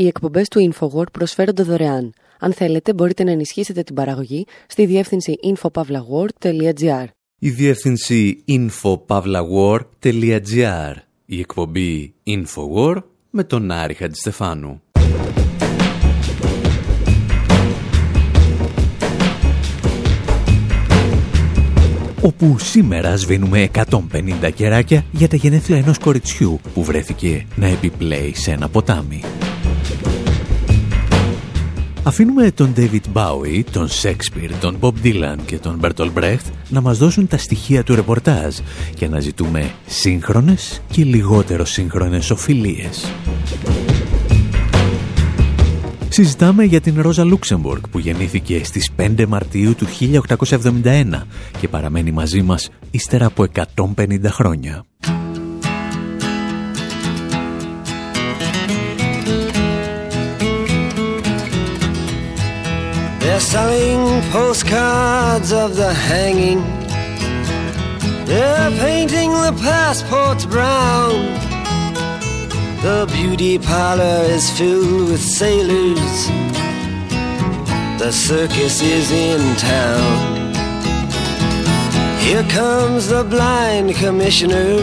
Οι εκπομπές του InfoWord προσφέρονται δωρεάν. Αν θέλετε, μπορείτε να ενισχύσετε την παραγωγή στη διεύθυνση infopavlagor.gr. Η διεύθυνση infopavlagor.gr. Η εκπομπή InfoWord με τον Άρη Χατζηστεφάνου. όπου σήμερα σβήνουμε 150 κεράκια για τα γενέθλια ενός κοριτσιού που βρέθηκε να επιπλέει σε ένα ποτάμι. Αφήνουμε τον David Bowie, τον Shakespeare, τον Bob Dylan και τον Bertolt Brecht να μας δώσουν τα στοιχεία του ρεπορτάζ και να ζητούμε σύγχρονες και λιγότερο σύγχρονες οφειλίες. Συζητάμε για την Ρόζα Λούξεμπορκ που γεννήθηκε στις 5 Μαρτίου του 1871 και παραμένει μαζί μας ύστερα από 150 χρόνια. Selling postcards of the hanging They're painting the passports brown The beauty parlor is filled with sailors. The circus is in town. Here comes the blind commissioner.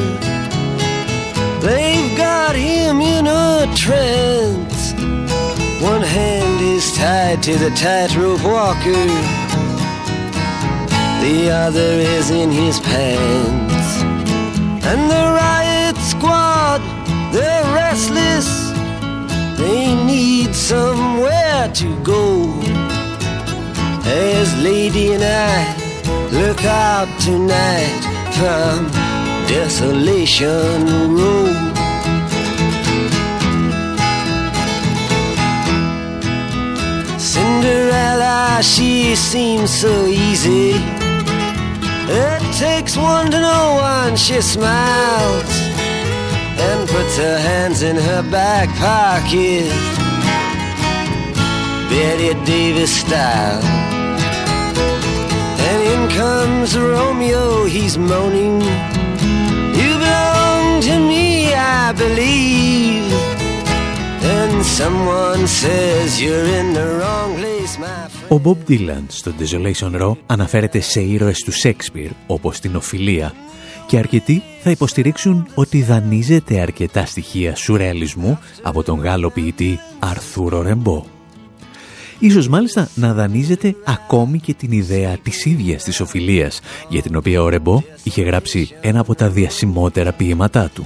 They've got him in a trance. One hand is tied to the tightrope walker, the other is in his pants. And the riot squad they're restless, they need somewhere to go. As Lady and I look out tonight from Desolation Road. Cinderella, she seems so easy. It takes one to know one, she smiles and puts her hands in her back pocket. Betty Davis style. And in comes Romeo, he's moaning. You belong to me, I believe. Ο Bob Dylan στο Desolation Row αναφέρεται σε ήρωες του Shakespeare, όπως την Οφιλία, και αρκετοί θα υποστηρίξουν ότι δανείζεται αρκετά στοιχεία σουρεαλισμού από τον Γάλλο ποιητή Αρθούρο Ρεμπό. Ίσως μάλιστα να δανείζεται ακόμη και την ιδέα της ίδιας της οφιλίας, για την οποία ο Ρεμπό είχε γράψει ένα από τα διασημότερα ποίηματά του.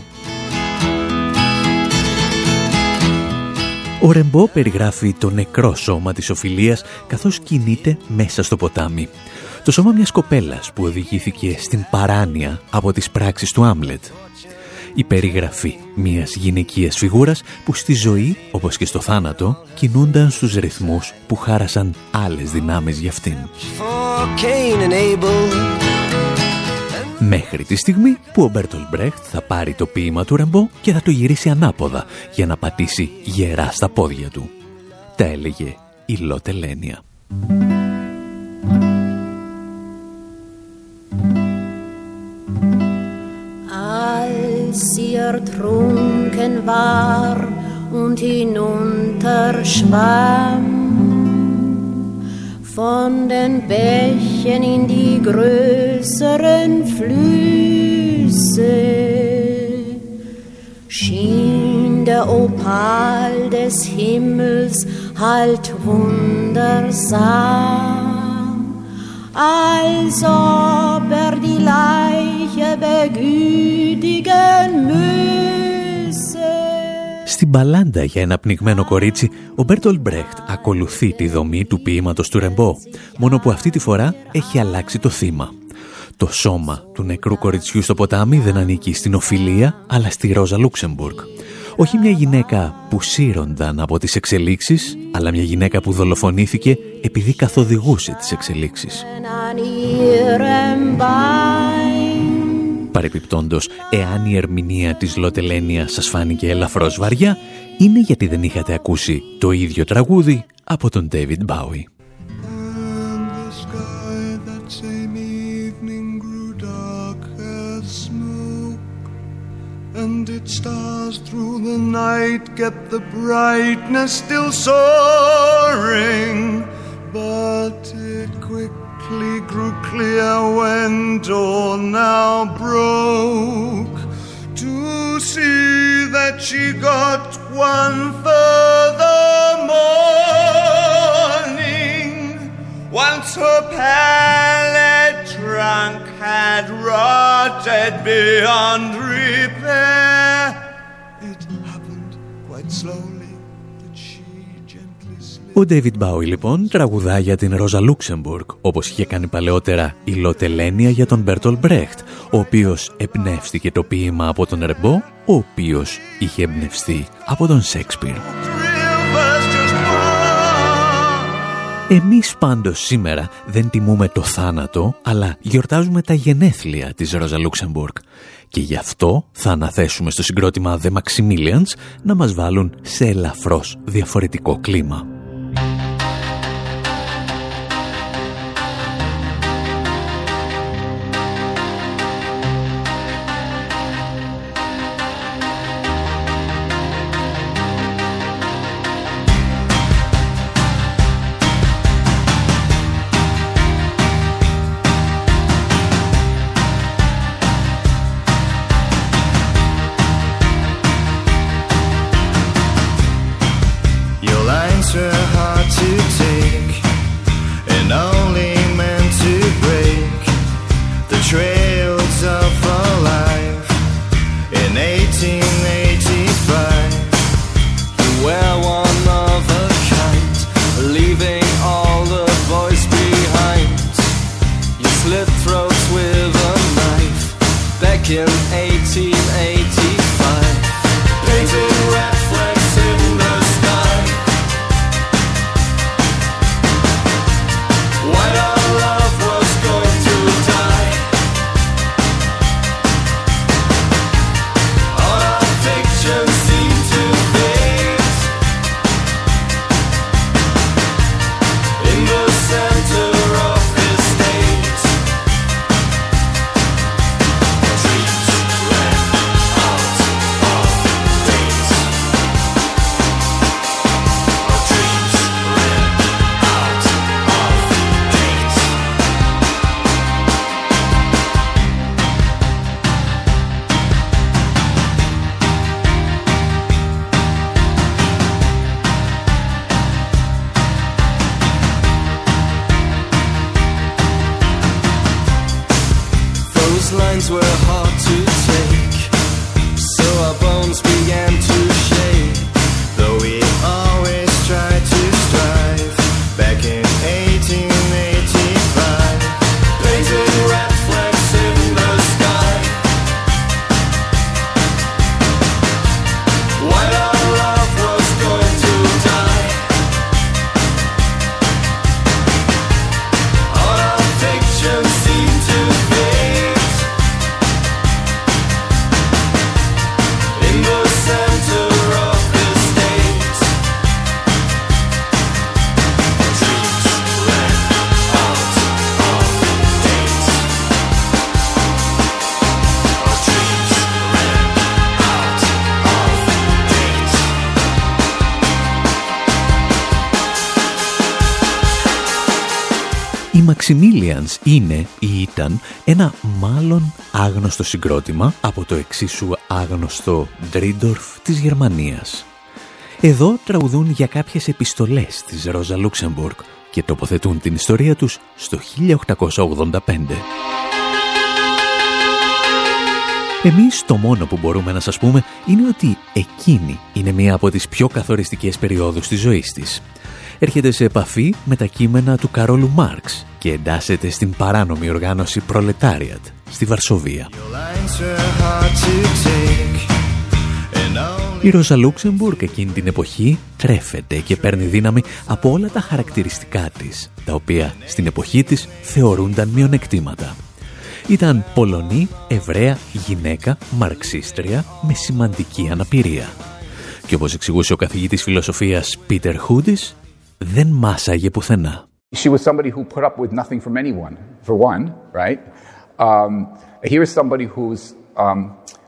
Ο Ρεμπό περιγράφει το νεκρό σώμα της οφιλίας καθώς κινείται μέσα στο ποτάμι. Το σώμα μιας κοπέλας που οδηγήθηκε στην παράνοια από τις πράξεις του Άμλετ. Η περιγραφή μιας γυναικείας φιγούρας που στη ζωή, όπως και στο θάνατο, κινούνταν στους ρυθμούς που χάρασαν άλλες δυνάμεις για αυτήν. Μέχρι τη στιγμή που ο Μπέρτολ Μπρέχτ θα πάρει το ποίημα του Ρεμπό και θα το γυρίσει ανάποδα για να πατήσει γερά στα πόδια του. Τα έλεγε η Λότε Λένια. als sie ertrunken war und hinunterschwamm von den Bächen in die größeren Flüsse schien der Opal des Himmels halt wundersam, als ob er die Leiche begütigen müsse. Στην μπαλάντα για ένα πνιγμένο κορίτσι, ο Μπέρτολ Μπρέχτ ακολουθεί τη δομή του ποίηματος του Ρεμπό, μόνο που αυτή τη φορά έχει αλλάξει το θύμα. Το σώμα του νεκρού κοριτσιού στο ποτάμι δεν ανήκει στην Οφιλία, αλλά στη Ρόζα Λούξεμπουργκ. Όχι μια γυναίκα που σύρονταν από τις εξελίξεις, αλλά μια γυναίκα που δολοφονήθηκε επειδή καθοδηγούσε τις εξελίξεις. Εάν η ερμηνεία της Λότελενία σας φάνηκε ελαφρώς βαριά, είναι γιατί δεν είχατε ακούσει το ίδιο τραγούδι από τον David Bowie. Grew clear when dawn now broke to see that she got one further morning once her pallet trunk had rotted beyond repair. It happened quite slowly Ο David Bowie λοιπόν τραγουδά για την Ρόζα Λούξεμπουργκ, όπως είχε κάνει παλαιότερα η Λότε Λένια για τον Μπέρτολτ Μπρεχτ, ο οποίος εμπνεύστηκε το ποίημα από τον Ρεμπό, ο οποίος είχε εμπνευστεί από τον Σέξπιρ. Rivers just run. Εμείς πάντως σήμερα δεν τιμούμε το θάνατο, αλλά γιορτάζουμε τα γενέθλια της Ρόζα Λούξεμπουργκ. Και γι' αυτό θα αναθέσουμε στο συγκρότημα The Maximilians να μας βάλουν σε ελαφρώς διαφορετικό κλίμα. Maximilians είναι ή ήταν ένα μάλλον άγνωστο συγκρότημα από το εξίσου άγνωστο Ντρίντορφ της Γερμανίας. Εδώ τραγουδούν για κάποιες επιστολές της Ρόζα Λούξεμπουργκ και τοποθετούν την ιστορία τους στο 1885. Εμείς το μόνο που μπορούμε να σας πούμε είναι ότι εκείνη είναι μία από τις πιο καθοριστικές περιόδους της ζωής της. Έρχεται σε επαφή με τα κείμενα του Καρόλου Μάρξ και εντάσσεται στην παράνομη οργάνωση Proletariat στη Βαρσοβία. Lines were hard to take, and only Η Ρόζα Λούξεμπουργκ εκείνη την εποχή τρέφεται και παίρνει δύναμη από όλα τα χαρακτηριστικά της, τα οποία στην εποχή της θεωρούνταν μειονεκτήματα. Ήταν Πολωνή, Εβραία, γυναίκα, μαρξίστρια με σημαντική αναπηρία. Και όπως εξηγούσε ο καθηγητής φιλοσοφίας Πίτερ Χούντις, δεν μάσαγε πουθενά. She was somebody who put up with nothing from anyone, for one, right? Um, here is somebody who's um, a Polish Jewish.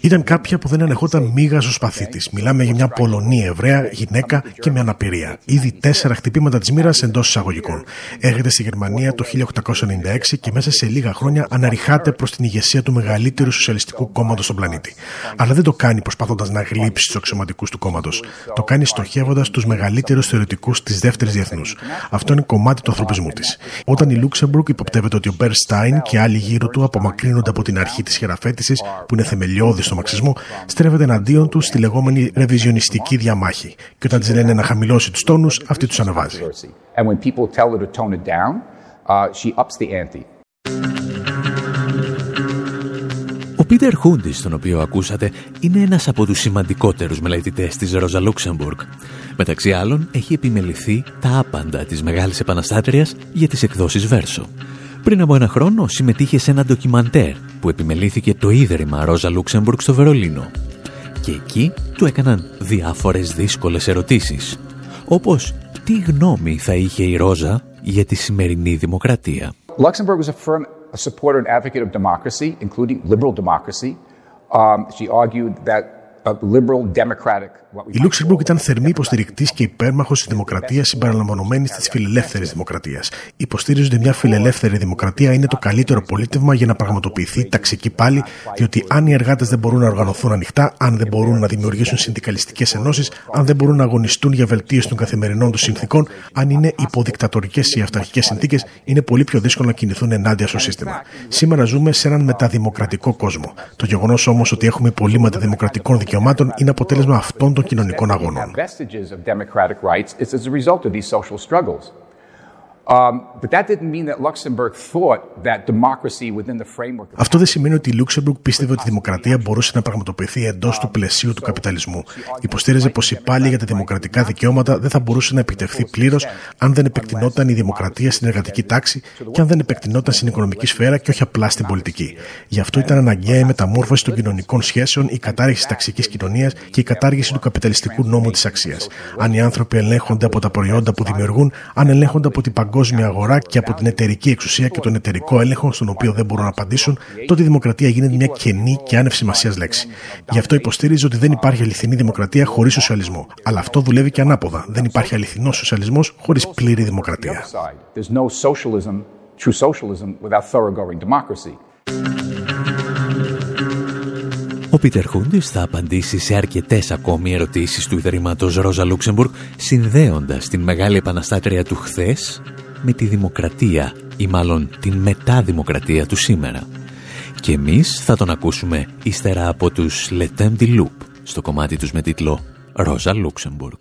Ήταν κάποια που δεν ανεχόταν μίγα στο σπαθί της. Μιλάμε για μια Πολωνή Εβραία γυναίκα και με αναπηρία. Ήδη τέσσερα χτυπήματα της μοίρας εντός εισαγωγικών. Έρχεται στη Γερμανία το 1896 και μέσα σε λίγα χρόνια αναρριχάται προς την ηγεσία του μεγαλύτερου σοσιαλιστικού κόμματος στον πλανήτη. Αλλά δεν το κάνει προσπαθώντας να γλύψει τους αξιωματικούς του κόμματος. Το κάνει στοχεύοντας τους μεγαλύτερους θεωρητικούς της δεύτερης διεθνούς. Αυτό είναι κομμάτι του ανθρωπισμού της. Όταν η Λούξεμπουργκ υποπτεύεται ότι ο Μπέρ Στάιν και άλλοι γύρω του απομακρύνονται από την αρχή της χειραφέτησης που είναι θεμελιώδης στο μαξισμό, στρέφεται εναντίον του στη λεγόμενη ρεβιζιονιστική διαμάχη. Και όταν της λένε να χαμηλώσει τους τόνους, αυτή τους ανεβάζει. And when people tell her to tone it down, uh, she ups the ante. Ο Πίτερ Χούντις, τον οποίο ακούσατε, είναι ένας από τους σημαντικότερους μελετητές της Ρόζα Λούξεμπουργκ. Μεταξύ άλλων, έχει επιμεληθεί τα άπαντα της Μεγάλης Επαναστάτριας για τις εκδόσεις Βέρσο. Πριν από ένα χρόνο συμμετείχε σε ένα ντοκιμαντέρ που επιμελήθηκε το Ίδρυμα Ρόζα Λούξεμπουργκ στο Βερολίνο. Και εκεί του έκαναν διάφορες δύσκολες ερωτήσεις. Όπως τι γνώμη θα είχε η Ρόζα για τη σημερινή δημοκρατία. Luxembourg was a firm a supporter and advocate of democracy, including liberal democracy. Um, she argued that a liberal democratic. what we Η Λούξεμμπουργκ ήταν θερμή υποστηρικτής και υπέρμαχος της δημοκρατίας συμπεριλαμβανομένης της φιλελεύθερης δημοκρατίας. Υποστήριζε ότι μια φιλελεύθερη δημοκρατία είναι το καλύτερο πολίτευμα για να πραγματοποιηθεί ταξική πάλι, διότι αν οι εργάτες δεν μπορούν να οργανωθούν ανοιχτά, αν δεν μπορούν να δημιουργήσουν συνδικαλιστικές ενώσεις, αν δεν μπορούν να αγωνιστούν για βελτίωση των καθημερινών τους συνθήκων, αν είναι υποδικτατορικέ ή αυταρχικές συνθήκες, είναι πολύ πιο δύσκολο να κινηθούν ενάντια στο σύστημα. Σήμερα ζούμε σε έναν μεταδημοκρατικό κόσμο. Το γεγονός όμως ότι έχουμε υπολείμματα δημοκρατικών δικαιωμάτων είναι αποτέλεσμα αυτών των κοινωνικών αγώνων. But that didn't mean that Luxembourg thought that democracy within the framework of Αυτό δεν σημαίνει ότι η Λούξεμπουργκ πίστευε ότι η δημοκρατία μπορούσε να πραγματοποιηθεί εντός του πλαισίου του καπιταλισμού. Υποστήριζε πως η πάλη για τα δημοκρατικά δικαιώματα δεν θα μπορούσε να επιτευχθεί πλήρως αν δεν επεκτηνόταν η δημοκρατία στην εργατική τάξη και αν δεν επεκτηνόταν στην οικονομική σφαίρα και όχι απλά στην πολιτική. Γι' αυτό ήταν αναγκαία η μεταμόρφωση των κοινωνικών σχέσεων, η κατάργηση της ταξικής κοινωνίας και η κατάργηση του καπιταλιστικού νόμου της αξίας. Αν οι άνθρωποι ελέγχονται από τα προϊόντα που δημιουργούν, αν ελέγχονται από την παγκόσμια αγορά και από την εταιρική εξουσία και τον εταιρικό έλεγχο, στον οποίο δεν μπορούν να απαντήσουν, τότε η δημοκρατία γίνεται μια κενή και άνευ σημασίας λέξη. Γι' αυτό υποστήριζε ότι δεν υπάρχει αληθινή δημοκρατία χωρίς σοσιαλισμό. Αλλά αυτό δουλεύει και ανάποδα. Δεν υπάρχει αληθινός σοσιαλισμός χωρίς πλήρη δημοκρατία. side. There's no socialism, true socialism, without thoroughgoing democracy. Ο Πίτερ Χούντις θα απαντήσει σε αρκετές ακόμη ερωτήσεις του Ιδρύματος Ρόζα Λούξεμπουργκ, συνδέοντας την μεγάλη επαναστάτρια του χθες με τη δημοκρατία ή μάλλον την μεταδημοκρατία του σήμερα. Και εμείς θα τον ακούσουμε ύστερα από τους Le Temps du Loup στο κομμάτι τους με τίτλο Ρόζα Λούξεμπουργκ.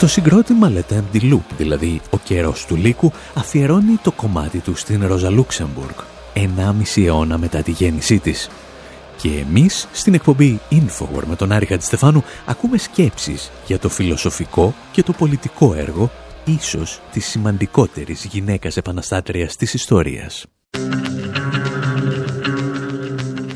Το συγκρότημα Let Empty Loop, δηλαδή ο καιρός του λύκου, αφιερώνει το κομμάτι του στην Ρόζα Λούξεμπουργκ, 1,5 αιώνα μετά τη γέννησή της. Και εμείς στην εκπομπή Infowar με τον Άρη Χατζηστεφάνου ακούμε σκέψεις για το φιλοσοφικό και το πολιτικό έργο ίσως της σημαντικότερης γυναίκας επαναστάτριας της ιστορίας.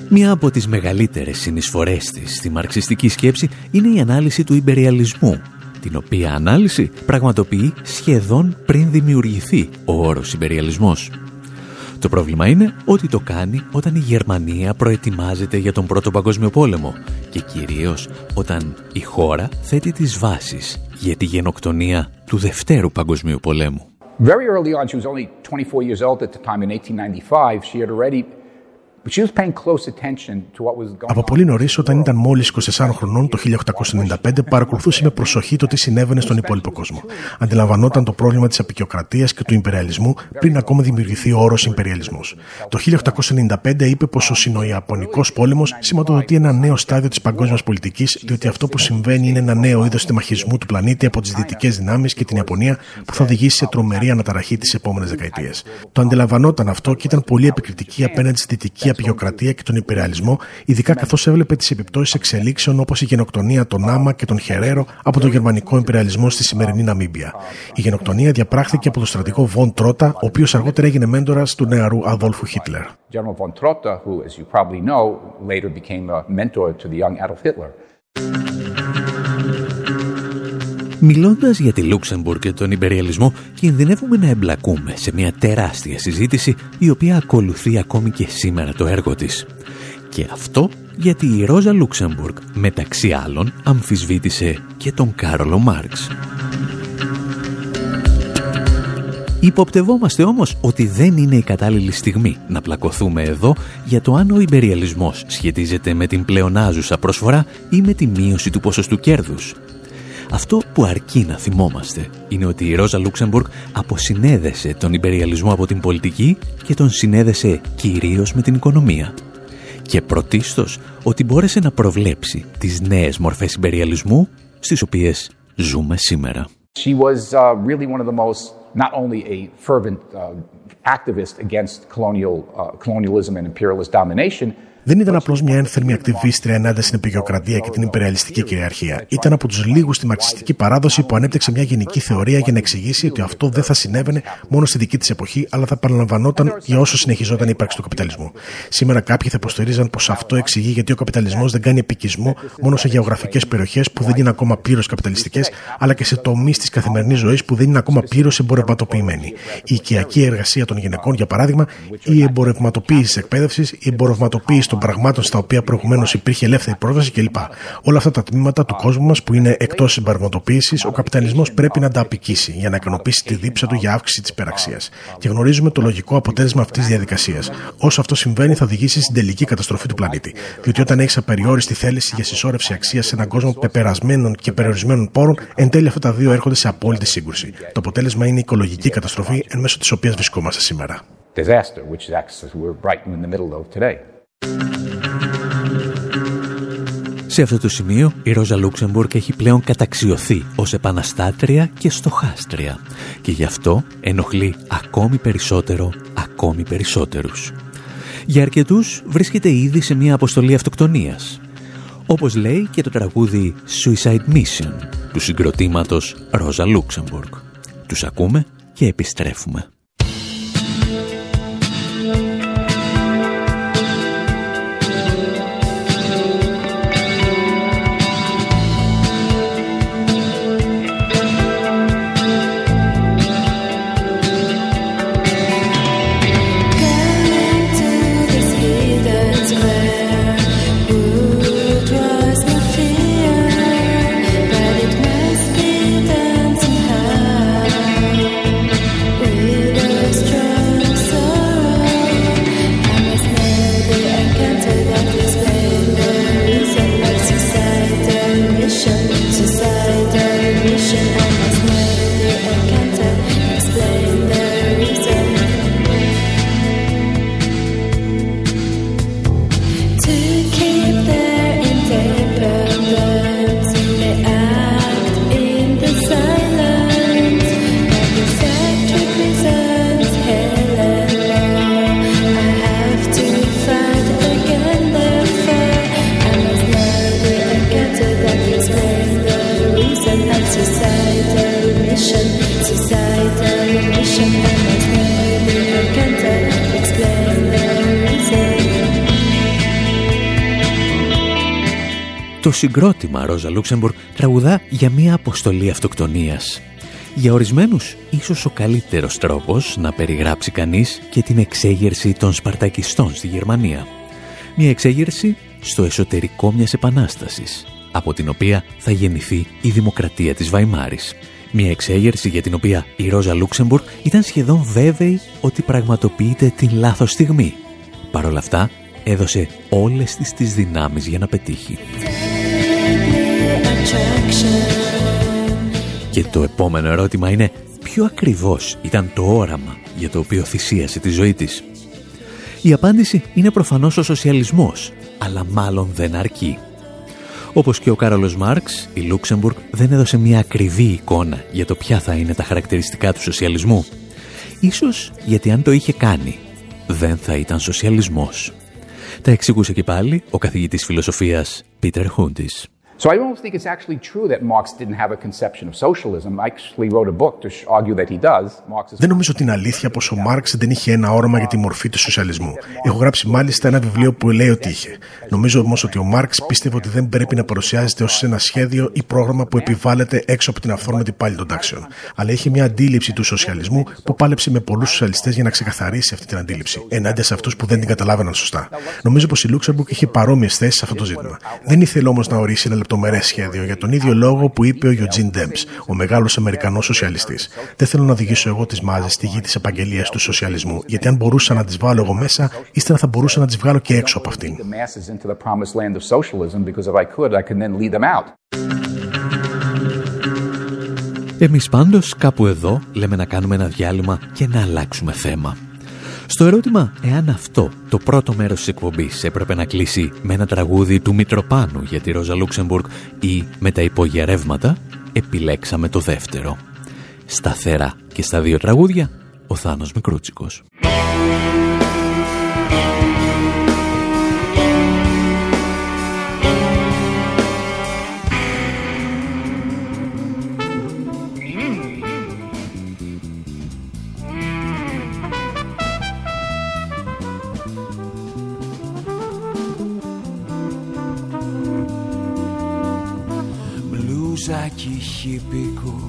Μία από τις μεγαλύτερες συνεισφορές της στη μαρξιστική σκέψη είναι η ανάλυση του υπεριαλισμού, την οποία ανάλυση πραγματοποιεί σχεδόν πριν δημιουργηθεί ο όρος υπεριαλισμός. Το πρόβλημα είναι ότι το κάνει όταν η Γερμανία προετοιμάζεται για τον Πρώτο Παγκόσμιο Πόλεμο και κυρίως όταν η χώρα θέτει τις βάσεις για τη γενοκτονία του Δευτέρου Παγκοσμίου Πολέμου. Very early on, she was only 24 years old at the time in 1895. She had already από πολύ νωρίς, όταν ήταν μόλις 24 χρονών το 1895, παρακολουθούσε με προσοχή το τι συνέβαινε στον υπόλοιπο κόσμο. Αντιλαμβανόταν το πρόβλημα της απεικιοκρατίας και του υπεριαλισμού πριν ακόμα δημιουργηθεί ο όρος υπεριαλισμός. Το 1895 είπε πως ο Συνοϊαπωνικός πόλεμος σηματοδοτεί ένα νέο στάδιο της παγκόσμιας πολιτικής, διότι αυτό που συμβαίνει είναι ένα νέο είδος τεμαχισμού του πλανήτη από τις δυτικές δυνάμεις και την Ιαπωνία που θα οδηγήσει σε τρομερή αναταραχή τις επόμενες δεκαετίες. Το αντιλαμβανόταν αυτό και ήταν πολύ επικριτική απέναντι στη δυτική απεικιοκρατία και τον υπερεαλισμό, ειδικά καθώς έβλεπε τις επιπτώσεις εξελίξεων όπως η γενοκτονία των Άμα και των Χερέρο από τον γερμανικό υπερεαλισμό στη σημερινή Ναμίμπια. Η γενοκτονία διαπράχθηκε από τον στρατηγό Βον Τρότα, ο οποίος αργότερα έγινε μέντορας του νεαρού Αδόλφου Χίτλερ. Μιλώντας για τη Λούξεμπουργκ και τον υπεριαλισμό, κινδυνεύουμε να εμπλακούμε σε μια τεράστια συζήτηση η οποία ακολουθεί ακόμη και σήμερα το έργο της. Και αυτό γιατί η Ρόζα Λούξεμπουργκ μεταξύ άλλων αμφισβήτησε και τον Κάρολο Μαρξ. Υποπτευόμαστε όμως ότι δεν είναι η κατάλληλη στιγμή να πλακωθούμε εδώ για το αν ο ιμπεριαλισμός σχετίζεται με την πλεονάζουσα προσφορά ή με τη μείωση του ποσοστού κέρδους αυτό που αρκεί να θυμόμαστε είναι ότι η Ρόζα Λούξεμπουργκ αποσυνέδεσε τον ιμπεριαλισμό από την πολιτική και τον συνέδεσε κυρίως με την οικονομία. Και πρωτίστως ότι μπόρεσε να προβλέψει τις νέες μορφές υπεριαλισμού στις οποίες ζούμε σήμερα. She was uh, really one of the most, not only a fervent uh, activist against colonial, uh, colonialism and imperialist domination, δεν ήταν απλώς μια ένθερμη ακτιβίστρια ενάντια στην επικιοκρατία και την υπερεαλιστική κυριαρχία. Ήταν από τους λίγους στη μαρξιστική παράδοση που ανέπτυξε μια γενική θεωρία για να εξηγήσει ότι αυτό δεν θα συνέβαινε μόνο στη δική της εποχή, αλλά θα παραλαμβανόταν για όσο συνεχιζόταν η ύπαρξη του καπιταλισμού. Σήμερα κάποιοι θα υποστηρίζαν πως αυτό εξηγεί γιατί ο καπιταλισμός δεν κάνει επικισμό μόνο σε γεωγραφικές περιοχές που δεν είναι ακόμα πλήρως καπιταλιστικές, αλλά και σε τομείς της καθημερινής ζωής που δεν είναι ακόμα πλήρως εμπορευματοποιημένοι. Η οικιακή εργασία των γυναικών, για παράδειγμα, η εμπορευματοποίηση της εκπαίδευσης, η εμπορευματοποίηση των πραγμάτων στα οποία προηγουμένως υπήρχε ελεύθερη πρόσβαση κλπ. Όλα αυτά τα τμήματα του κόσμου μας που είναι εκτός συμπαραγματοποίηση, ο καπιταλισμός πρέπει να τα απικήσει για να ικανοποιήσει τη δίψα του για αύξηση της υπεραξίας. Και γνωρίζουμε το λογικό αποτέλεσμα αυτής της διαδικασίας. Όσο αυτό συμβαίνει, θα οδηγήσει στην τελική καταστροφή του πλανήτη. Διότι όταν έχεις απεριόριστη θέληση για συσσόρευση αξίας σε έναν κόσμο πεπερασμένων και περιορισμένων πόρων, εν τέλει αυτά τα δύο έρχονται σε απόλυτη σύγκρουση. Το αποτέλεσμα είναι η οικολογική καταστροφή εν μέσω της οποίας βρισκόμαστε σήμερα. Disaster, which is we're right in the middle of today. Σε αυτό το σημείο η Ρόζα Λούξεμπουργκ έχει πλέον καταξιωθεί ως επαναστάτρια και στοχάστρια και γι' αυτό ενοχλεί ακόμη περισσότερο, ακόμη περισσότερους. Για αρκετούς βρίσκεται ήδη σε μια αποστολή αυτοκτονίας. Όπως λέει και το τραγούδι Suicide Mission του συγκροτήματος Ρόζα Λούξεμπουργκ. Τους ακούμε και επιστρέφουμε. Συγκρότημα Ρόζα Λούξεμπουργκ τραγουδά για μια αποστολή αυτοκτονίας. Για ορισμένους, ίσως ο καλύτερος τρόπος να περιγράψει κανείς και την εξέγερση των Σπαρτακιστών στη Γερμανία. Μια εξέγερση στο εσωτερικό μιας επανάστασης, από την οποία θα γεννηθεί η δημοκρατία της Βαϊμάρης. Μια εξέγερση για την οποία η Ρόζα Λούξεμπουργκ ήταν σχεδόν βέβαιη ότι πραγματοποιείται την λάθος στιγμή. Παρ' όλα αυτά, έδωσε όλες τις τις δυνάμεις για να πετύχει. Και το επόμενο ερώτημα είναι ποιο ακριβώς ήταν το όραμα για το οποίο θυσίασε τη ζωή της; Η απάντηση είναι προφανώς ο σοσιαλισμός, αλλά μάλλον δεν αρκεί. Όπως και ο Κάρολος Μάρξ, η Λούξεμπουργκ δεν έδωσε μια ακριβή εικόνα για το ποια θα είναι τα χαρακτηριστικά του σοσιαλισμού. Ίσως γιατί αν το είχε κάνει, δεν θα ήταν σοσιαλισμός. Τα εξηγούσε και πάλι ο καθηγητής φιλοσοφίας Πίτερ Χούντις. So I don't think it's actually true that Marx didn't have a conception of socialism. I actually wrote a book to argue that he does. Marx is... Δεν νομίζω ότι είναι αλήθεια πως ο Μάρξ δεν είχε ένα όραμα για τη μορφή του σοσιαλισμού. Έχω γράψει μάλιστα ένα βιβλίο που λέει ότι είχε. Νομίζω όμως ότι ο Μάρξ πίστευε ότι δεν πρέπει να παρουσιάζεται ως ένα σχέδιο ή πρόγραμμα που επιβάλλεται έξω από την αυθόρμητη πάλι των τάξεων. Αλλά είχε μια αντίληψη του σοσιαλισμού που πάλεψε με πολλούς σοσιαλιστές για να ξεκαθαρίσει αυτή την αντίληψη, ενάντια σε αυτούς που δεν την καταλάβαιναν σωστά. Νομίζω πως η Λούξεμπουργκ είχε παρόμοιες θέσεις σε αυτό το ζήτημα. Δεν ήθελε όμως να ορίσει ένα λεπτομερές σχέδιο για τον ίδιο λόγο που είπε ο Eugene Debs, ο μεγάλος Αμερικανός σοσιαλιστής. Δεν θέλω να οδηγήσω εγώ τις μάζες στη γη της επαγγελίας του σοσιαλισμού, γιατί αν μπορούσα να τις βάλω εγώ μέσα, ύστερα θα μπορούσα να τις βγάλω και έξω από αυτήν. Εμείς πάντως κάπου εδώ λέμε να κάνουμε ένα διάλειμμα και να αλλάξουμε θέμα. Στο ερώτημα εάν αυτό το πρώτο μέρος της εκπομπής έπρεπε να κλείσει με ένα τραγούδι του Μητροπάνου για τη Ρόζα Λούξεμπουργκ ή με τα υπόγεια ρεύματα, επιλέξαμε το δεύτερο. Σταθερά και στα δύο τραγούδια, ο Θάνος Μικρούτσικος. Μπλουζάκι χυπικό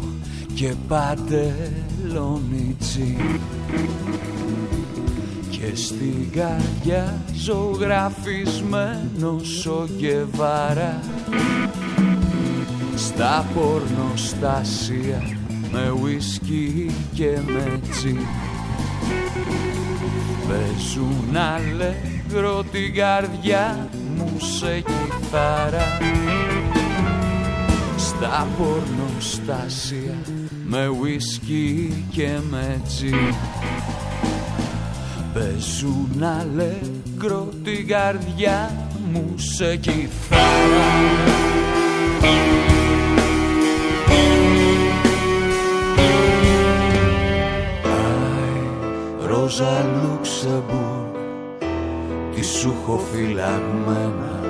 και παντελονίτσι και στην καρδιά ζωγραφισμένος ο Γεβάρα. Στα πορνοστάσια με ουίσκι και με τσι παίζουν αλέγρο την καρδιά μου σε κιθάρα στα πορνοστάσια με ουίσκι και με τσι παίζουν αλέγκρο την καρδιά μου σε κιθάρα. Πάει Ρόζα Λουξεμπούργκ τι σου έχω φυλαγμένα. πάνω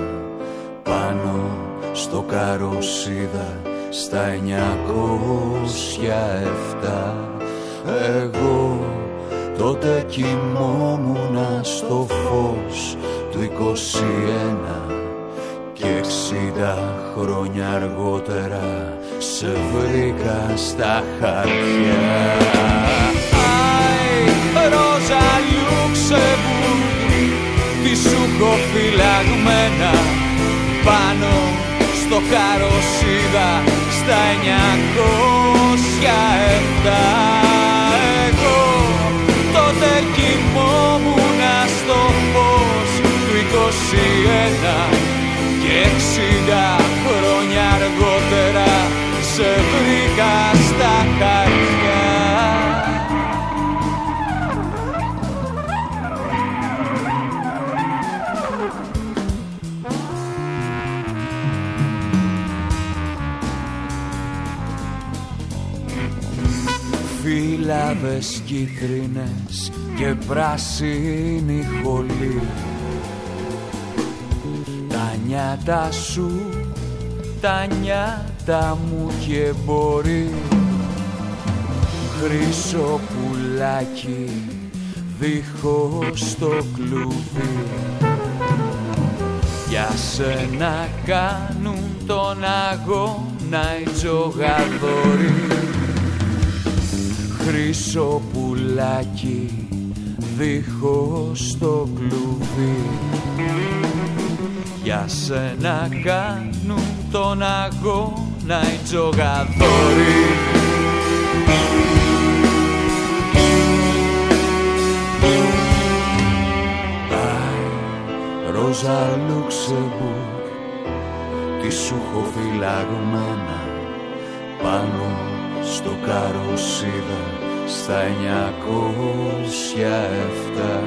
στο καροσίδα στα 907 εγώ τότε κοιμόμουνα στο φως του 21 και 60 χρόνια αργότερα σε βρήκα στα χαρτιά. Άι, Ρόζα Λουξεμβούργ τι σου έχω φυλαγμένα πάνω στο καροσίδα στα 907 κίτρινες και πράσινη χολή. Τα νιάτα σου, τα νιάτα μου και μπορεί. Χρυσό πουλάκι δίχως το κλουβί. Για σένα κάνουν τον αγώνα οι τζογαδόροι Χρυσό πουλάκι δίχως το κλουβί. Για σένα κάνουν τον αγώνα οι τζογαδόροι. Ρόζα Λουξεμπουργκ Τι σου έχω φυλαγμένα Πάνω στο καροσίδα Στα 907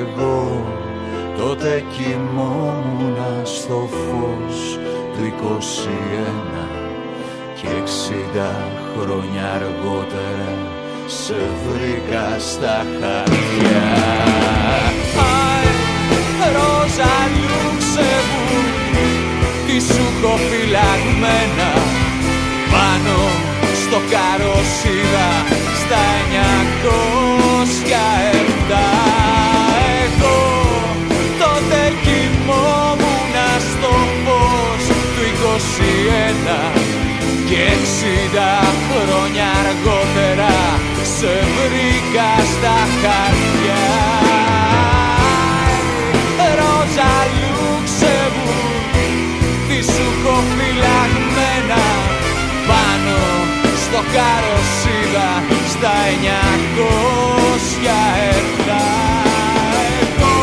Εγώ τότε κοιμόμουνα στο φως του 21 και 60 χρόνια αργότερα σε βρήκα στα χαρτιά. Ρόζα Λουξεμβούργ Τι σου έχω φυλαγμένα Πάνω στο καροσίδα Στα 907 Εγώ τότε κοιμόμουνα στο φως του 21 και 60 χρόνια αργότερα σε βρήκα στα χαρτιά. Ρόζα Λουξεμβούργ Τι σου έχω φυλαγμένα Πάνω στο καροσίδα Στα 907 Εγώ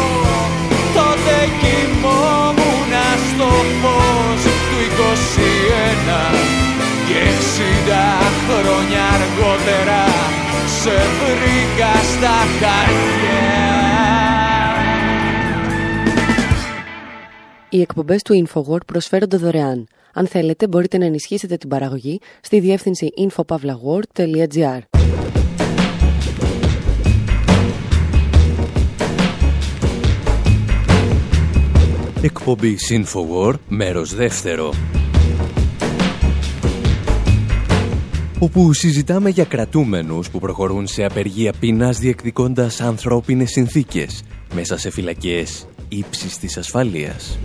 τότε κοιμόμουνα στο φως του 21 και 60 χρόνια αργότερα σε βρήκα στα χαρτιά Οι εκπομπές του InfoWord προσφέρονται δωρεάν. Αν θέλετε, μπορείτε να ενισχύσετε την παραγωγή στη διεύθυνση infopavlagor.gr. Εκπομπή Infowar, μέρος δεύτερο. Όπου συζητάμε για κρατούμενους που προχωρούν σε απεργία πείνας διεκδικώντας ανθρώπινες συνθήκες μέσα σε φυλακές ύψης της ασφαλείας.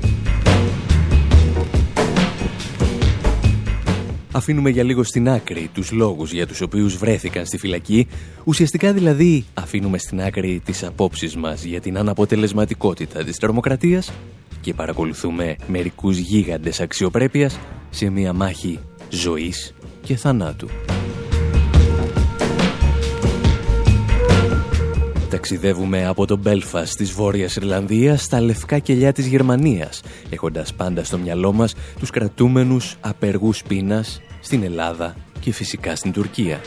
Αφήνουμε για λίγο στην άκρη τους λόγους για τους οποίους βρέθηκαν στη φυλακή, ουσιαστικά δηλαδή αφήνουμε στην άκρη τις απόψεις μας για την αναποτελεσματικότητα της τρομοκρατίας και παρακολουθούμε μερικούς γίγαντες αξιοπρέπειας σε μια μάχη ζωής και θανάτου. Ταξιδεύουμε από το Μπέλφας της Βόρειας Ιρλανδίας στα λευκά κελιά της Γερμανίας, έχοντας πάντα στο μυαλό μας τους κρατούμενους απεργούς πείνας στην Ελλάδα και φυσικά στην Τουρκία.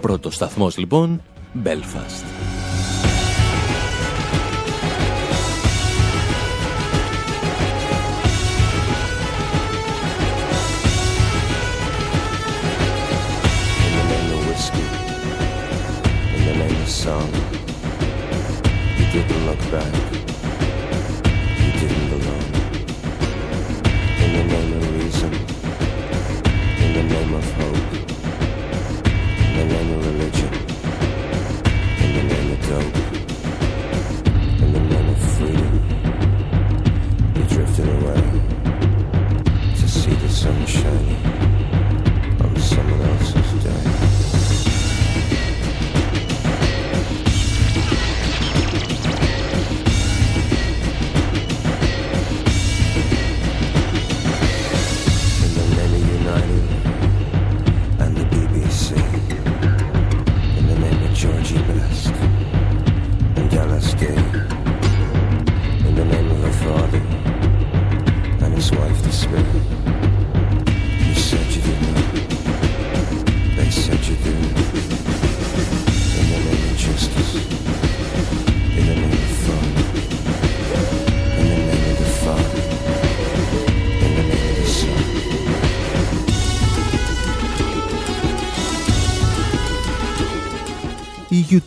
Πρώτος σταθμός λοιπόν, Belfast. The song, you didn't look back, you didn't belong. In the name of reason, in the name of hope, in the name of religion, in the name of dope, in the name of freedom, you drifted away to see the sun shining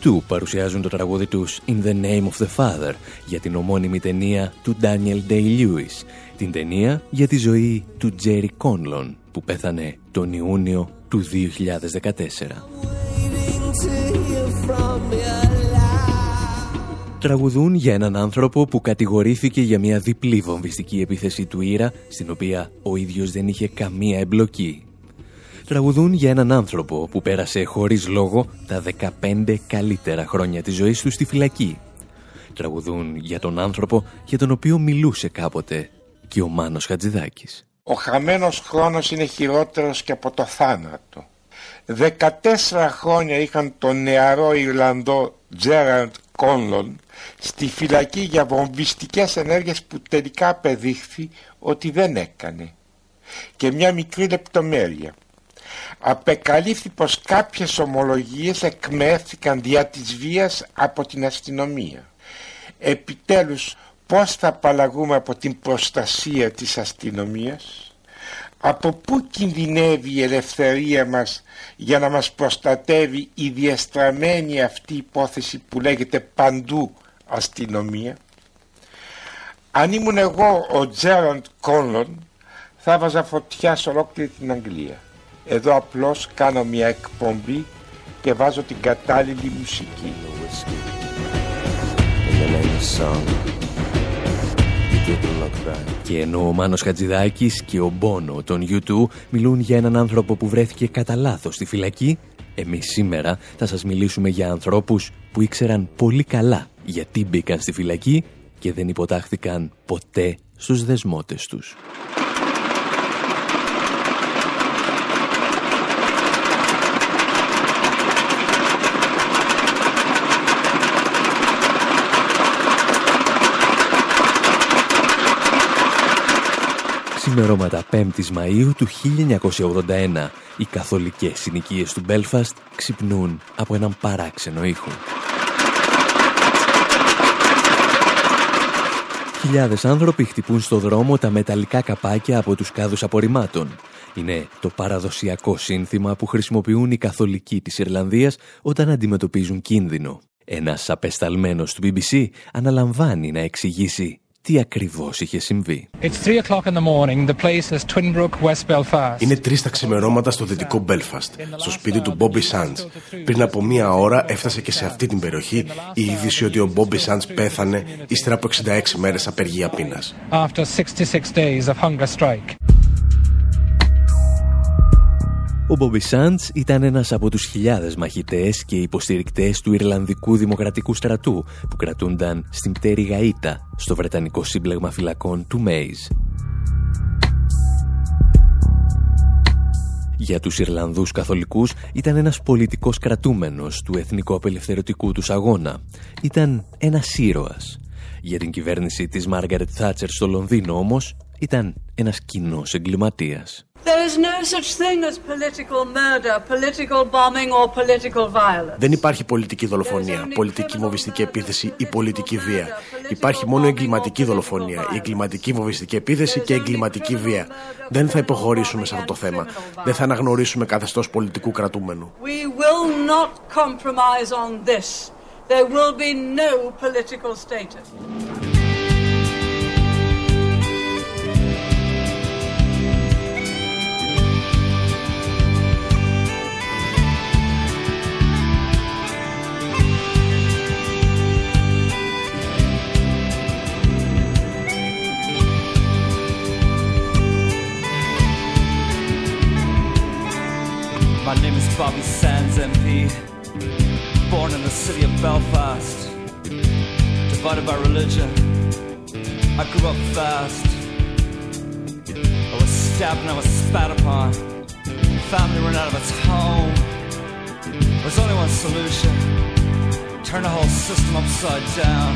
U2 παρουσιάζουν το τραγούδι τους In the Name of the Father για την ομώνυμη ταινία του Daniel Day-Lewis, την ταινία για τη ζωή του Jerry Conlon που πέθανε τον Ιούνιο του 2014. Τραγουδούν για έναν άνθρωπο που κατηγορήθηκε για μια διπλή βομβιστική επίθεση του Ήρα, στην οποία ο ίδιος δεν είχε καμία εμπλοκή. Τραγουδούν για έναν άνθρωπο που πέρασε χωρίς λόγο τα 15 καλύτερα χρόνια της ζωής του στη φυλακή. Τραγουδούν για τον άνθρωπο για τον οποίο μιλούσε κάποτε και ο Μάνος Χατζηδάκης. Ο χαμένος χρόνος είναι χειρότερος και από το θάνατο. 14 χρόνια είχαν τον νεαρό Ιρλανδό Τζέραντ Κόνλον στη φυλακή για βομβιστικές ενέργειες που τελικά απεδείχθη ότι δεν έκανε. Και μια μικρή λεπτομέρεια. Απεκαλύφθη πως κάποιες ομολογίες εκμεύθηκαν δια της βίας από την αστυνομία. Επιτέλους πώς θα απαλλαγούμε από την προστασία της αστυνομίας; Από πού κινδυνεύει η ελευθερία μας για να μας προστατεύει η διαστραμμένη αυτή υπόθεση που λέγεται παντού αστυνομία αν ήμουν εγώ ο Τζέραντ Κόνλον θα βάζα φωτιά σε ολόκληρη την Αγγλία εδώ απλώς κάνω μια εκπομπή και βάζω την κατάλληλη μουσική. Και ενώ ο Μάνος Χατζηδάκης και ο Μπόνο των U2 μιλούν για έναν άνθρωπο που βρέθηκε κατά λάθος στη φυλακή, εμείς σήμερα θα σας μιλήσουμε για ανθρώπους που ήξεραν πολύ καλά γιατί μπήκαν στη φυλακή και δεν υποτάχθηκαν ποτέ στους δεσμότες τους. Ξημερώματα 5ης Μαΐου του 1981, οι καθολικές συνοικίες του Μπέλφαστ ξυπνούν από έναν παράξενο ήχο. Χιλιάδες άνθρωποι χτυπούν στο δρόμο τα μεταλλικά καπάκια από τους κάδους απορριμμάτων. Είναι το παραδοσιακό σύνθημα που χρησιμοποιούν οι καθολικοί της Ιρλανδίας όταν αντιμετωπίζουν κίνδυνο. Ένας απεσταλμένος του BBC αναλαμβάνει να εξηγήσει τι ακριβώς είχε συμβεί; Είναι τρεις τα ξημερώματα στο δυτικό Μπέλφαστ, στο σπίτι του Μπόμπι Σάντ. Πριν από μία ώρα έφτασε και σε αυτή την περιοχή η είδηση ότι ο Μπόμπι Σάντ πέθανε ύστερα από 66 μέρες απεργία πείνας. Ο Μπόμπι Σάντς ήταν ένας από τους χιλιάδες μαχητές και υποστηρικτές του Ιρλανδικού Δημοκρατικού Στρατού που κρατούνταν στην πτέρη Γαΐτα στο Βρετανικό Σύμπλεγμα Φυλακών του Μέιζ. Για τους Ιρλανδούς καθολικούς ήταν ένας πολιτικός κρατούμενος του εθνικού απελευθερωτικού τους αγώνα. Ήταν ένας ήρωας. Για την κυβέρνηση της Μάργαρετ Θάτσερ στο Λονδίνο όμως ήταν ένας κοινός εγκληματίας. Δεν υπάρχει πολιτική δολοφονία, πολιτική βομβιστική επίθεση ή πολιτική βία. Υπάρχει μόνο εγκληματική δολοφονία, η εγκληματική βομβιστική επίθεση και εγκληματική βία. Δεν θα υποχωρήσουμε σε αυτό το θέμα. Δεν θα αναγνωρίσουμε καθεστώς πολιτικού κρατούμενου. There will be no political status. Bobby Sands, MP. Born in the city of Belfast. Divided by religion. I grew up fast. I was stabbed and I was spat upon. Family ran out of its home. There's only one solution. Turn the whole system upside down.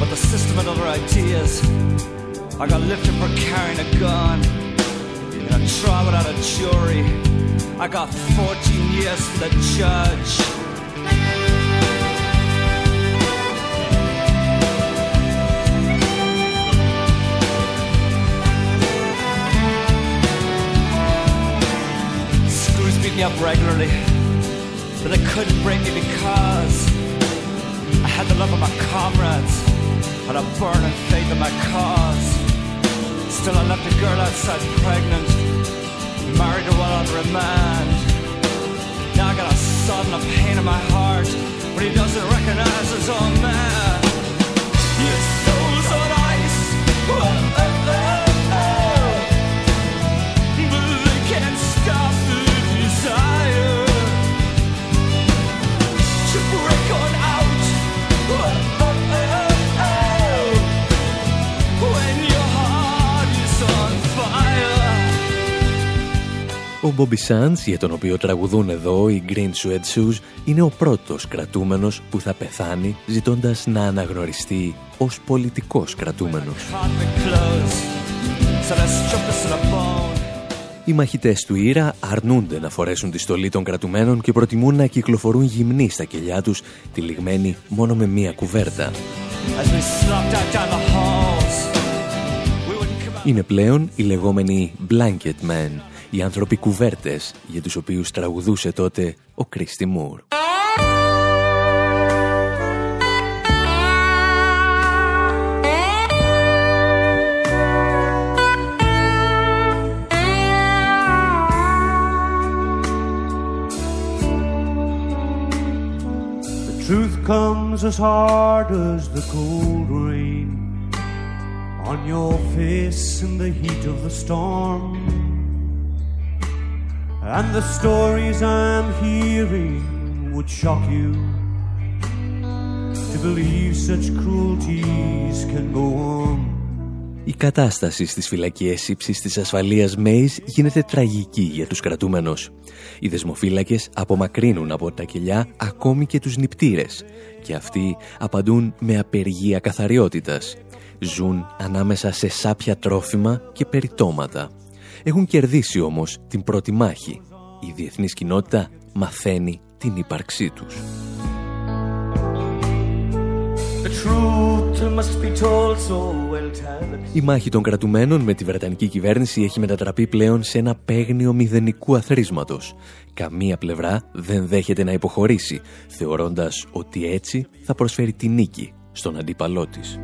But the system had other ideas. I got lifted for carrying a gun. In a trial without a jury. I got 14 years from the judge. Screws beat me up regularly, but they couldn't break me because I had the love of my comrades and a burning faith in my cause. Still, I left a girl outside pregnant while on remand. Now I got a sudden pain in my heart when he doesn't recognize his own man. Your soul's on ice. Oh, Ο Bobby Sands, για τον οποίο τραγουδούν εδώ οι Green Suede Shoes, είναι ο πρώτος κρατούμενος που θα πεθάνει ζητώντας να αναγνωριστεί ως πολιτικός κρατούμενος. Carpet clothes. So let's chop this in a bone. Οι μαχητές του Ήρα αρνούνται να φορέσουν τη στολή των κρατουμένων και προτιμούν να κυκλοφορούν γυμνοί στα κελιά τους, τυλιγμένοι μόνο με μία κουβέρτα. As we slopped out down the halls. We wouldn't come out. Είναι πλέον οι λεγόμενοι Blanket Men, οι άνθρωποι κουβέρτες για τους οποίους τραγουδούσε τότε ο Κρίστι Μουρ. The truth comes as hard as the cold rain on your face in the heat of the storm. And the stories I'm hearing would shock you to believe such cruelties can go on. Η κατάσταση στις φυλακές ύψης της ασφαλείας Μέης γίνεται τραγική για τους κρατούμενους. Οι δεσμοφύλακες απομακρύνουν από τα κελιά ακόμη και τους νηπτήρες και αυτοί απαντούν με απεργία καθαριότητας. Ζουν ανάμεσα σε σάπια τρόφιμα και περιτώματα. Έχουν κερδίσει όμως την πρώτη μάχη. Η διεθνής κοινότητα μαθαίνει την ύπαρξή τους. The truth must be told so well tell Η μάχη των κρατουμένων με τη Βρετανική κυβέρνηση έχει μετατραπεί πλέον σε ένα παίγνιο μηδενικού αθρίσματος. Καμία πλευρά δεν δέχεται να υποχωρήσει, θεωρώντας ότι έτσι θα προσφέρει τη νίκη στον αντίπαλό της.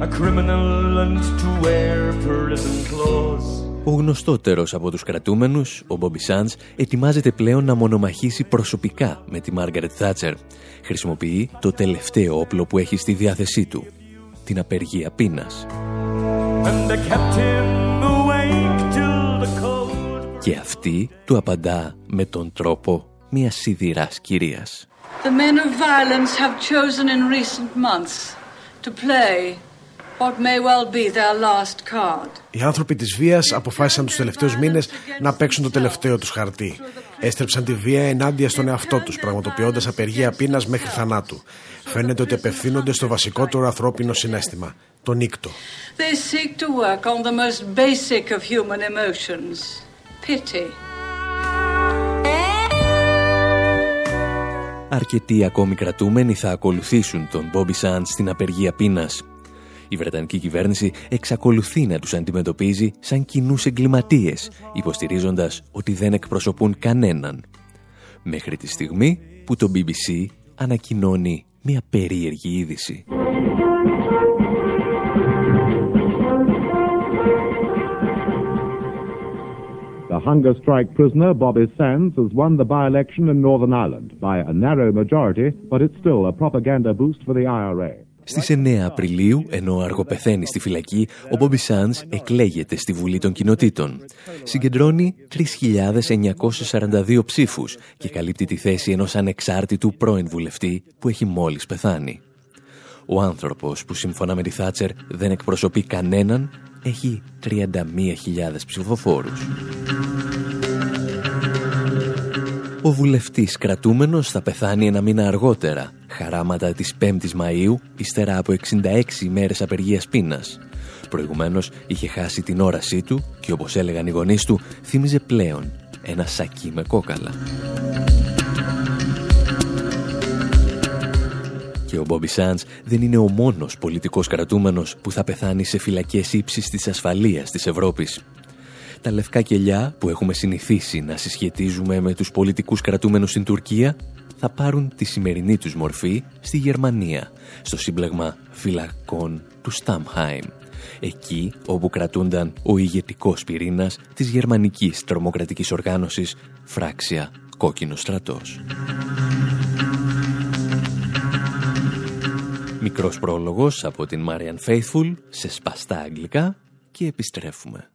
A criminal and to wear prison clothes. Ο γνωστότερος από τους κρατούμενους, ο Μπόμπι Σάντς, ετοιμάζεται πλέον να μονομαχήσει προσωπικά με τη Μάργαρετ Θάτσερ. Χρησιμοποιεί το τελευταίο όπλο που έχει στη διάθεσή του, την απεργία πείνας. And they kept him awake till the cold. Και αυτή του απαντά με τον τρόπο μιας σιδηράς κυρίας. The men of violence have chosen in recent months to play what may well be their last card. Οι άνθρωποι της βίας αποφάσισαν τους τελευταίους μήνες να παίξουν το τελευταίο τους χαρτί. Έστρεψαν τη βία ενάντια στον εαυτό τους, πραγματοποιώντας απεργία πείνας μέχρι θανάτου. Φαίνεται ότι απευθύνονται στο βασικότερο ανθρώπινο συνέστημα, το νύκτο. They seek to work on the most basic of human emotions pity. Αρκετοί ακόμη κρατούμενοι θα ακολουθήσουν τον Μπόμπι Σάντ στην απεργία πείνας. Η Βρετανική κυβέρνηση εξακολουθεί να τους αντιμετωπίζει σαν κοινούς εγκληματίες, υποστηρίζοντας ότι δεν εκπροσωπούν κανέναν. Μέχρι τη στιγμή που το BBC ανακοινώνει μια περίεργη είδηση. The hunger strike prisoner Bobby Sands has won the by-election in Northern Ireland by a narrow majority, but it's still a propaganda boost for the IRA. Στις 9 Απριλίου, ενώ αργοπεθαίνει στη φυλακή, ο Μπόμπι Σάντς εκλέγεται στη Βουλή των Κοινοτήτων. Συγκεντρώνει 3.942 ψήφους και καλύπτει τη θέση ενός ανεξάρτητου πρώην βουλευτή που έχει μόλις πεθάνει. Ο άνθρωπος που σύμφωνα με τη Θάτσερ δεν εκπροσωπεί κανέναν έχει 31.000 ψηφοφόρους. Ο βουλευτής κρατούμενος θα πεθάνει ένα μήνα αργότερα, χαράματα της 5ης Μαΐου, ύστερα από 66 ημέρες απεργίας πείνας. Προηγουμένως είχε χάσει την όρασή του και όπως έλεγαν οι γονείς του, θύμιζε πλέον ένα σακί με κόκαλα. Και ο Μπόμπι Σάντς δεν είναι ο μόνος πολιτικός κρατούμενος που θα πεθάνει σε φυλακές ύψης της ασφαλείας της Ευρώπης. Τα λευκά κελιά που έχουμε συνηθίσει να συσχετίζουμε με τους πολιτικούς κρατούμενους στην Τουρκία θα πάρουν τη σημερινή τους μορφή στη Γερμανία, στο σύμπλεγμα φυλακών του Στάμχάιμ. Εκεί όπου κρατούνταν ο ηγετικός πυρήνας της γερμανικής τρομοκρατικής οργάνωσης Φράξια Κόκκινο Στρατός. μικρός πρόλογος από την Marian Faithful σε σπαστά αγγλικά και επιστρέφουμε.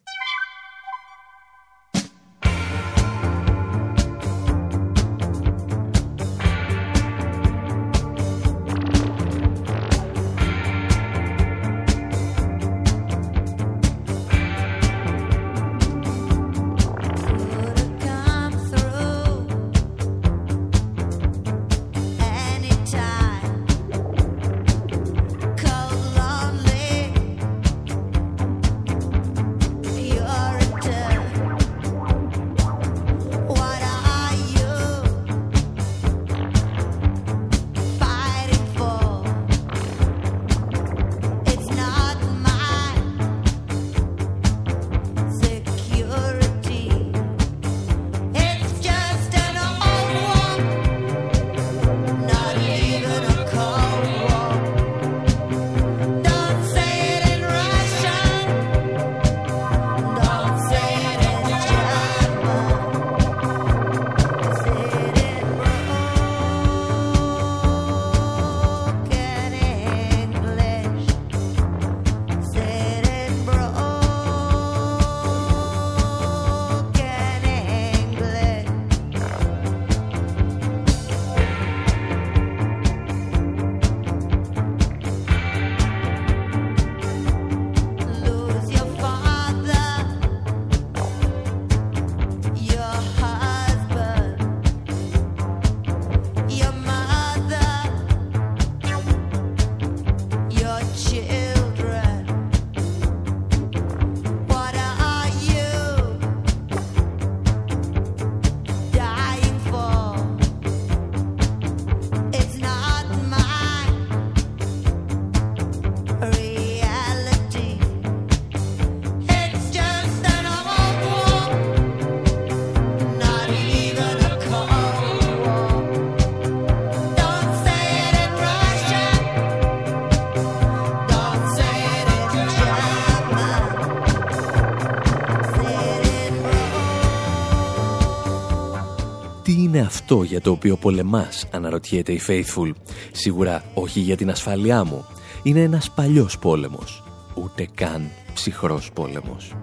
Αυτό για το οποίο πολεμάς, αναρωτιέται η Faithful. Σίγουρα όχι για την ασφάλειά μου. Είναι ένας παλιός πόλεμος. Ούτε καν ψυχρός πόλεμος.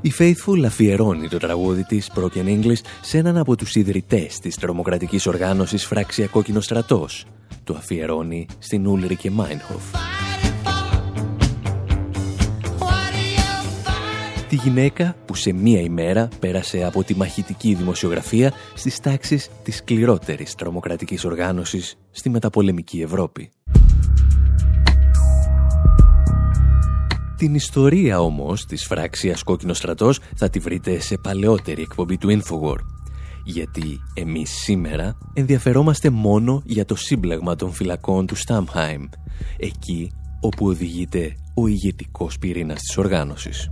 Η Faithful αφιερώνει το τραγούδι της Broken English σε έναν από τους ιδρυτές της τρομοκρατικής οργάνωσης Φράξια Κόκκινο Στρατός. Το αφιερώνει στην Ούλρικε Μάινχοφ. Τη γυναίκα που σε μία ημέρα πέρασε από τη μαχητική δημοσιογραφία στις τάξεις της σκληρότερης τρομοκρατικής οργάνωσης στη μεταπολεμική Ευρώπη. Την ιστορία όμως της φράξιας Κόκκινος Στρατός θα τη βρείτε σε παλαιότερη εκπομπή του Infowar. Γιατί εμείς σήμερα ενδιαφερόμαστε μόνο για το σύμπλεγμα των φυλακών του Στάμχάιμ, εκεί όπου οδηγείται ο ηγετικός πυρήνας της οργάνωσης.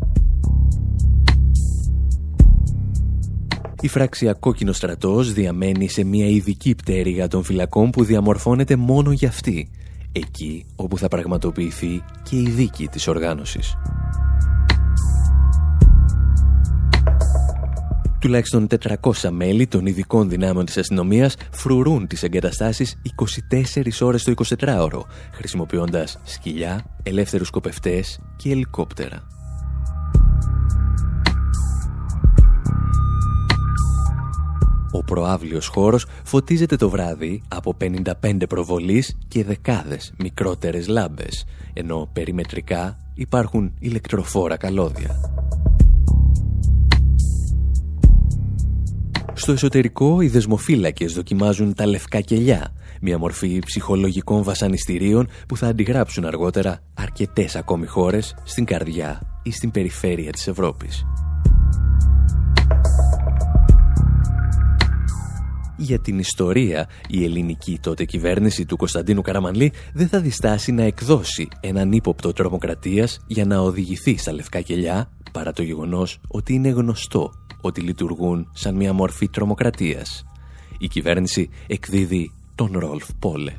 Η φράξια Κόκκινο Στρατός διαμένει σε μια ειδική πτέρυγα των φυλακών που διαμορφώνεται μόνο για αυτή, εκεί όπου θα πραγματοποιηθεί και η δίκη της οργάνωσης. Τουλάχιστον 400 μέλη των ειδικών δυνάμεων της αστυνομίας φρουρούν τις εγκαταστάσεις 24 ώρες το 24ωρο, χρησιμοποιώντας σκυλιά, ελεύθερους σκοπευτές και ελικόπτερα. Ο προάβλιος χώρος φωτίζεται το βράδυ από 55 προβολείς και δεκάδες μικρότερες λάμπες, ενώ περιμετρικά υπάρχουν ηλεκτροφόρα καλώδια. Στο εσωτερικό, οι δεσμοφύλακες δοκιμάζουν τα λευκά κελιά, μια μορφή ψυχολογικών βασανιστήριων που θα αντιγράψουν αργότερα αρκετές ακόμη χώρες στην καρδιά ή στην περιφέρεια της Ευρώπης. Για την ιστορία, η ελληνική τότε κυβέρνηση του Κωνσταντίνου Καραμανλή δεν θα διστάσει να εκδώσει έναν ύποπτο τρομοκρατίας για να οδηγηθεί στα λευκά κελιά, παρά το γεγονός ότι είναι γνωστό ότι λειτουργούν σαν μια μορφή τρομοκρατίας. Η κυβέρνηση εκδίδει τον Ρόλφ Πόλε.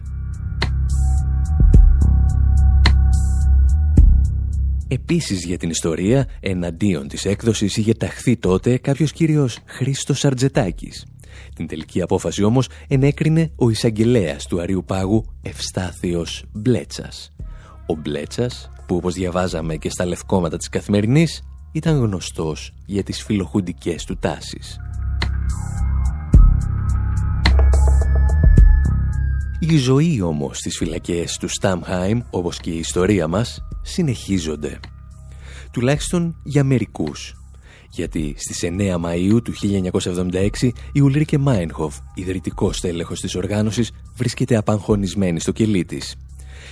Επίσης για την ιστορία, εναντίον της έκδοσης είχε ταχθεί τότε κάποιος κύριος Χρήστος Αρτζετάκης, Την τελική απόφαση όμως ενέκρινε ο εισαγγελέας του Αριού Πάγου Ευστάθιος Μπλέτσας. Ο Μπλέτσας, που όπως διαβάζαμε και στα λευκόματα της καθημερινής, ήταν γνωστός για τις φιλοχουντικές του τάσεις. Η ζωή όμως στις φυλακές του Στάμχάιμ, όπως και η ιστορία μας, συνεχίζονται. Τουλάχιστον για μερικούς. Γιατί στις 9 Μαΐου του 1976 η Ουλρίκε Μάινχοφ, ιδρυτικός τέλεχος της οργάνωσης, βρίσκεται απαγχωνισμένη στο κελί της.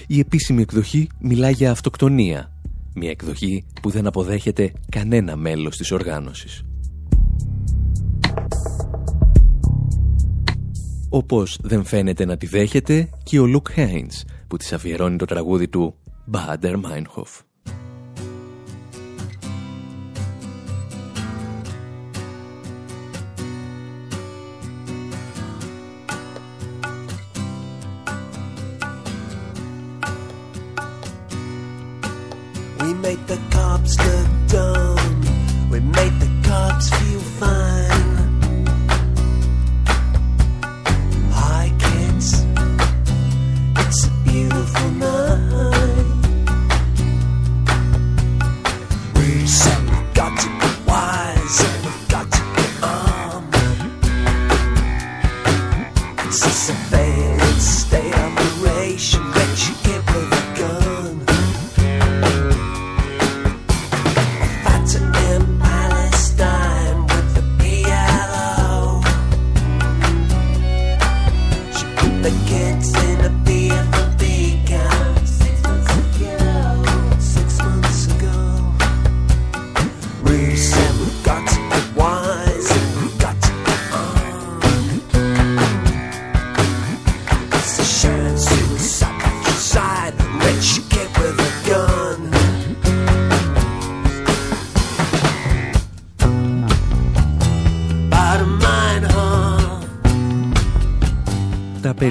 Η επίσημη εκδοχή μιλά για αυτοκτονία. Μια εκδοχή που δεν αποδέχεται κανένα μέλος της οργάνωσης. Όπως δεν φαίνεται να τη δέχεται και ο Λουκ Χέινς που της αφιερώνει το τραγούδι του «Bader Meinhof». Made the cops look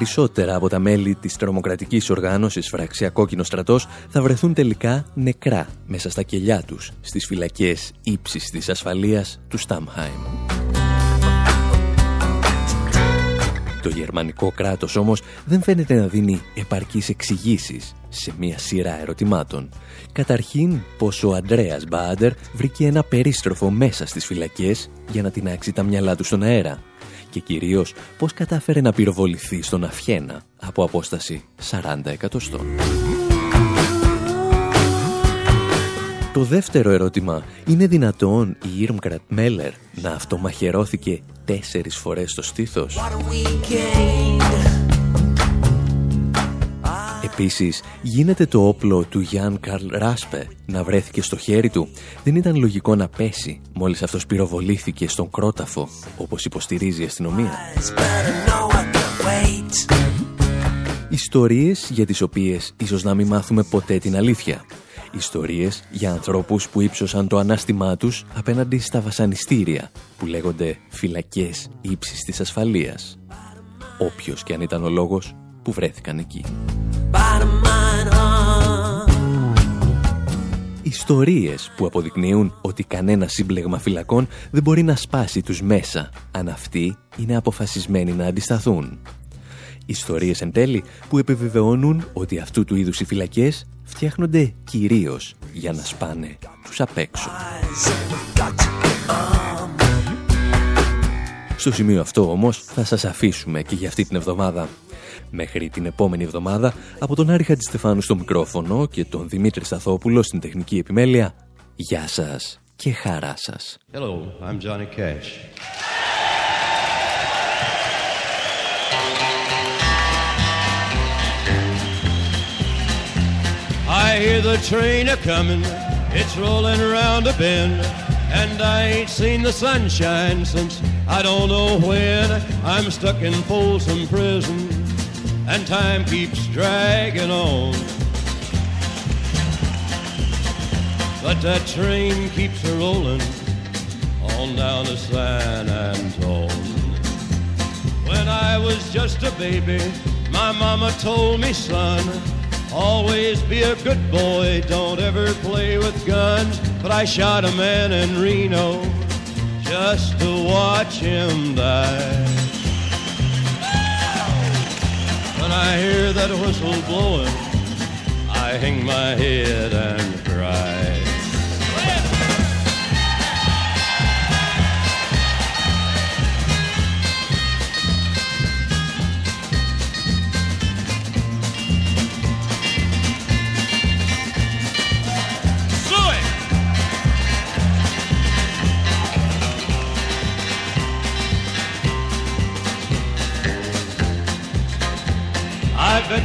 περισσότερα από τα μέλη της τρομοκρατικής οργάνωσης Φραξία Κόκκινος Στρατός θα βρεθούν τελικά νεκρά μέσα στα κελιά τους στις φυλακές ύψης της ασφαλείας του Στάμχάιμ. Το γερμανικό κράτος όμως δεν φαίνεται να δίνει επαρκείς εξηγήσεις σε μια σειρά ερωτημάτων. Καταρχήν, πως ο Αντρέας Μπάντερ βρήκε ένα περίστροφο μέσα στις φυλακές για να τεινάξει τα μυαλά του στον αέρα. Και κυρίως, πως κατάφερε να πυροβοληθεί στον Αφιένα από απόσταση 40 εκατοστών. Το δεύτερο ερώτημα, είναι δυνατόν η Ήρμκρατ Μέλλερ να αυτομαχαιρώθηκε τέσσερις φορές στο στήθος; Επίσης, γίνεται το όπλο του Γιάν Καρλ Ράσπε να βρέθηκε στο χέρι του. Δεν ήταν λογικό να πέσει μόλις αυτός πυροβολήθηκε στον κρόταφο, όπως υποστηρίζει η αστυνομία. Ιστορίες για τις οποίες ίσως να μην μάθουμε ποτέ την αλήθεια. Ιστορίες για ανθρώπους που ύψωσαν το ανάστημά τους απέναντι στα βασανιστήρια που λέγονται φυλακές ύψης της ασφαλείας. Όποιος και αν ήταν ο λόγος που βρέθηκαν εκεί. Ιστορίες που αποδεικνύουν ότι κανένα σύμπλεγμα φυλακών δεν μπορεί να σπάσει τους μέσα αν αυτοί είναι αποφασισμένοι να αντισταθούν. Ιστορίες εν τέλει που επιβεβαιώνουν ότι αυτού του είδους οι φυλακές φτιάχνονται κυρίως για να σπάνε τους απ' έξω. Στο σημείο αυτό όμως θα σας αφήσουμε και για αυτή την εβδομάδα. Μέχρι την επόμενη εβδομάδα από τον Άρη Χατζηστεφάνου στο μικρόφωνο και τον Δημήτρη Σταθόπουλο στην τεχνική επιμέλεια. Γεια σας και χαρά σας. Hello, I'm Johnny Cash. I hear the train a coming, it's rolling around a bend, and I ain't seen the sunshine since I don't know when. I'm stuck in Folsom Prison, and time keeps dragging on. But that train keeps a rolling on down to San Antone. When I was just a baby, my mama told me, son, always be a good boy, don't ever play with guns. But I shot a man in Reno just to watch him die. I hear that whistle blowing, I hang my head and cry.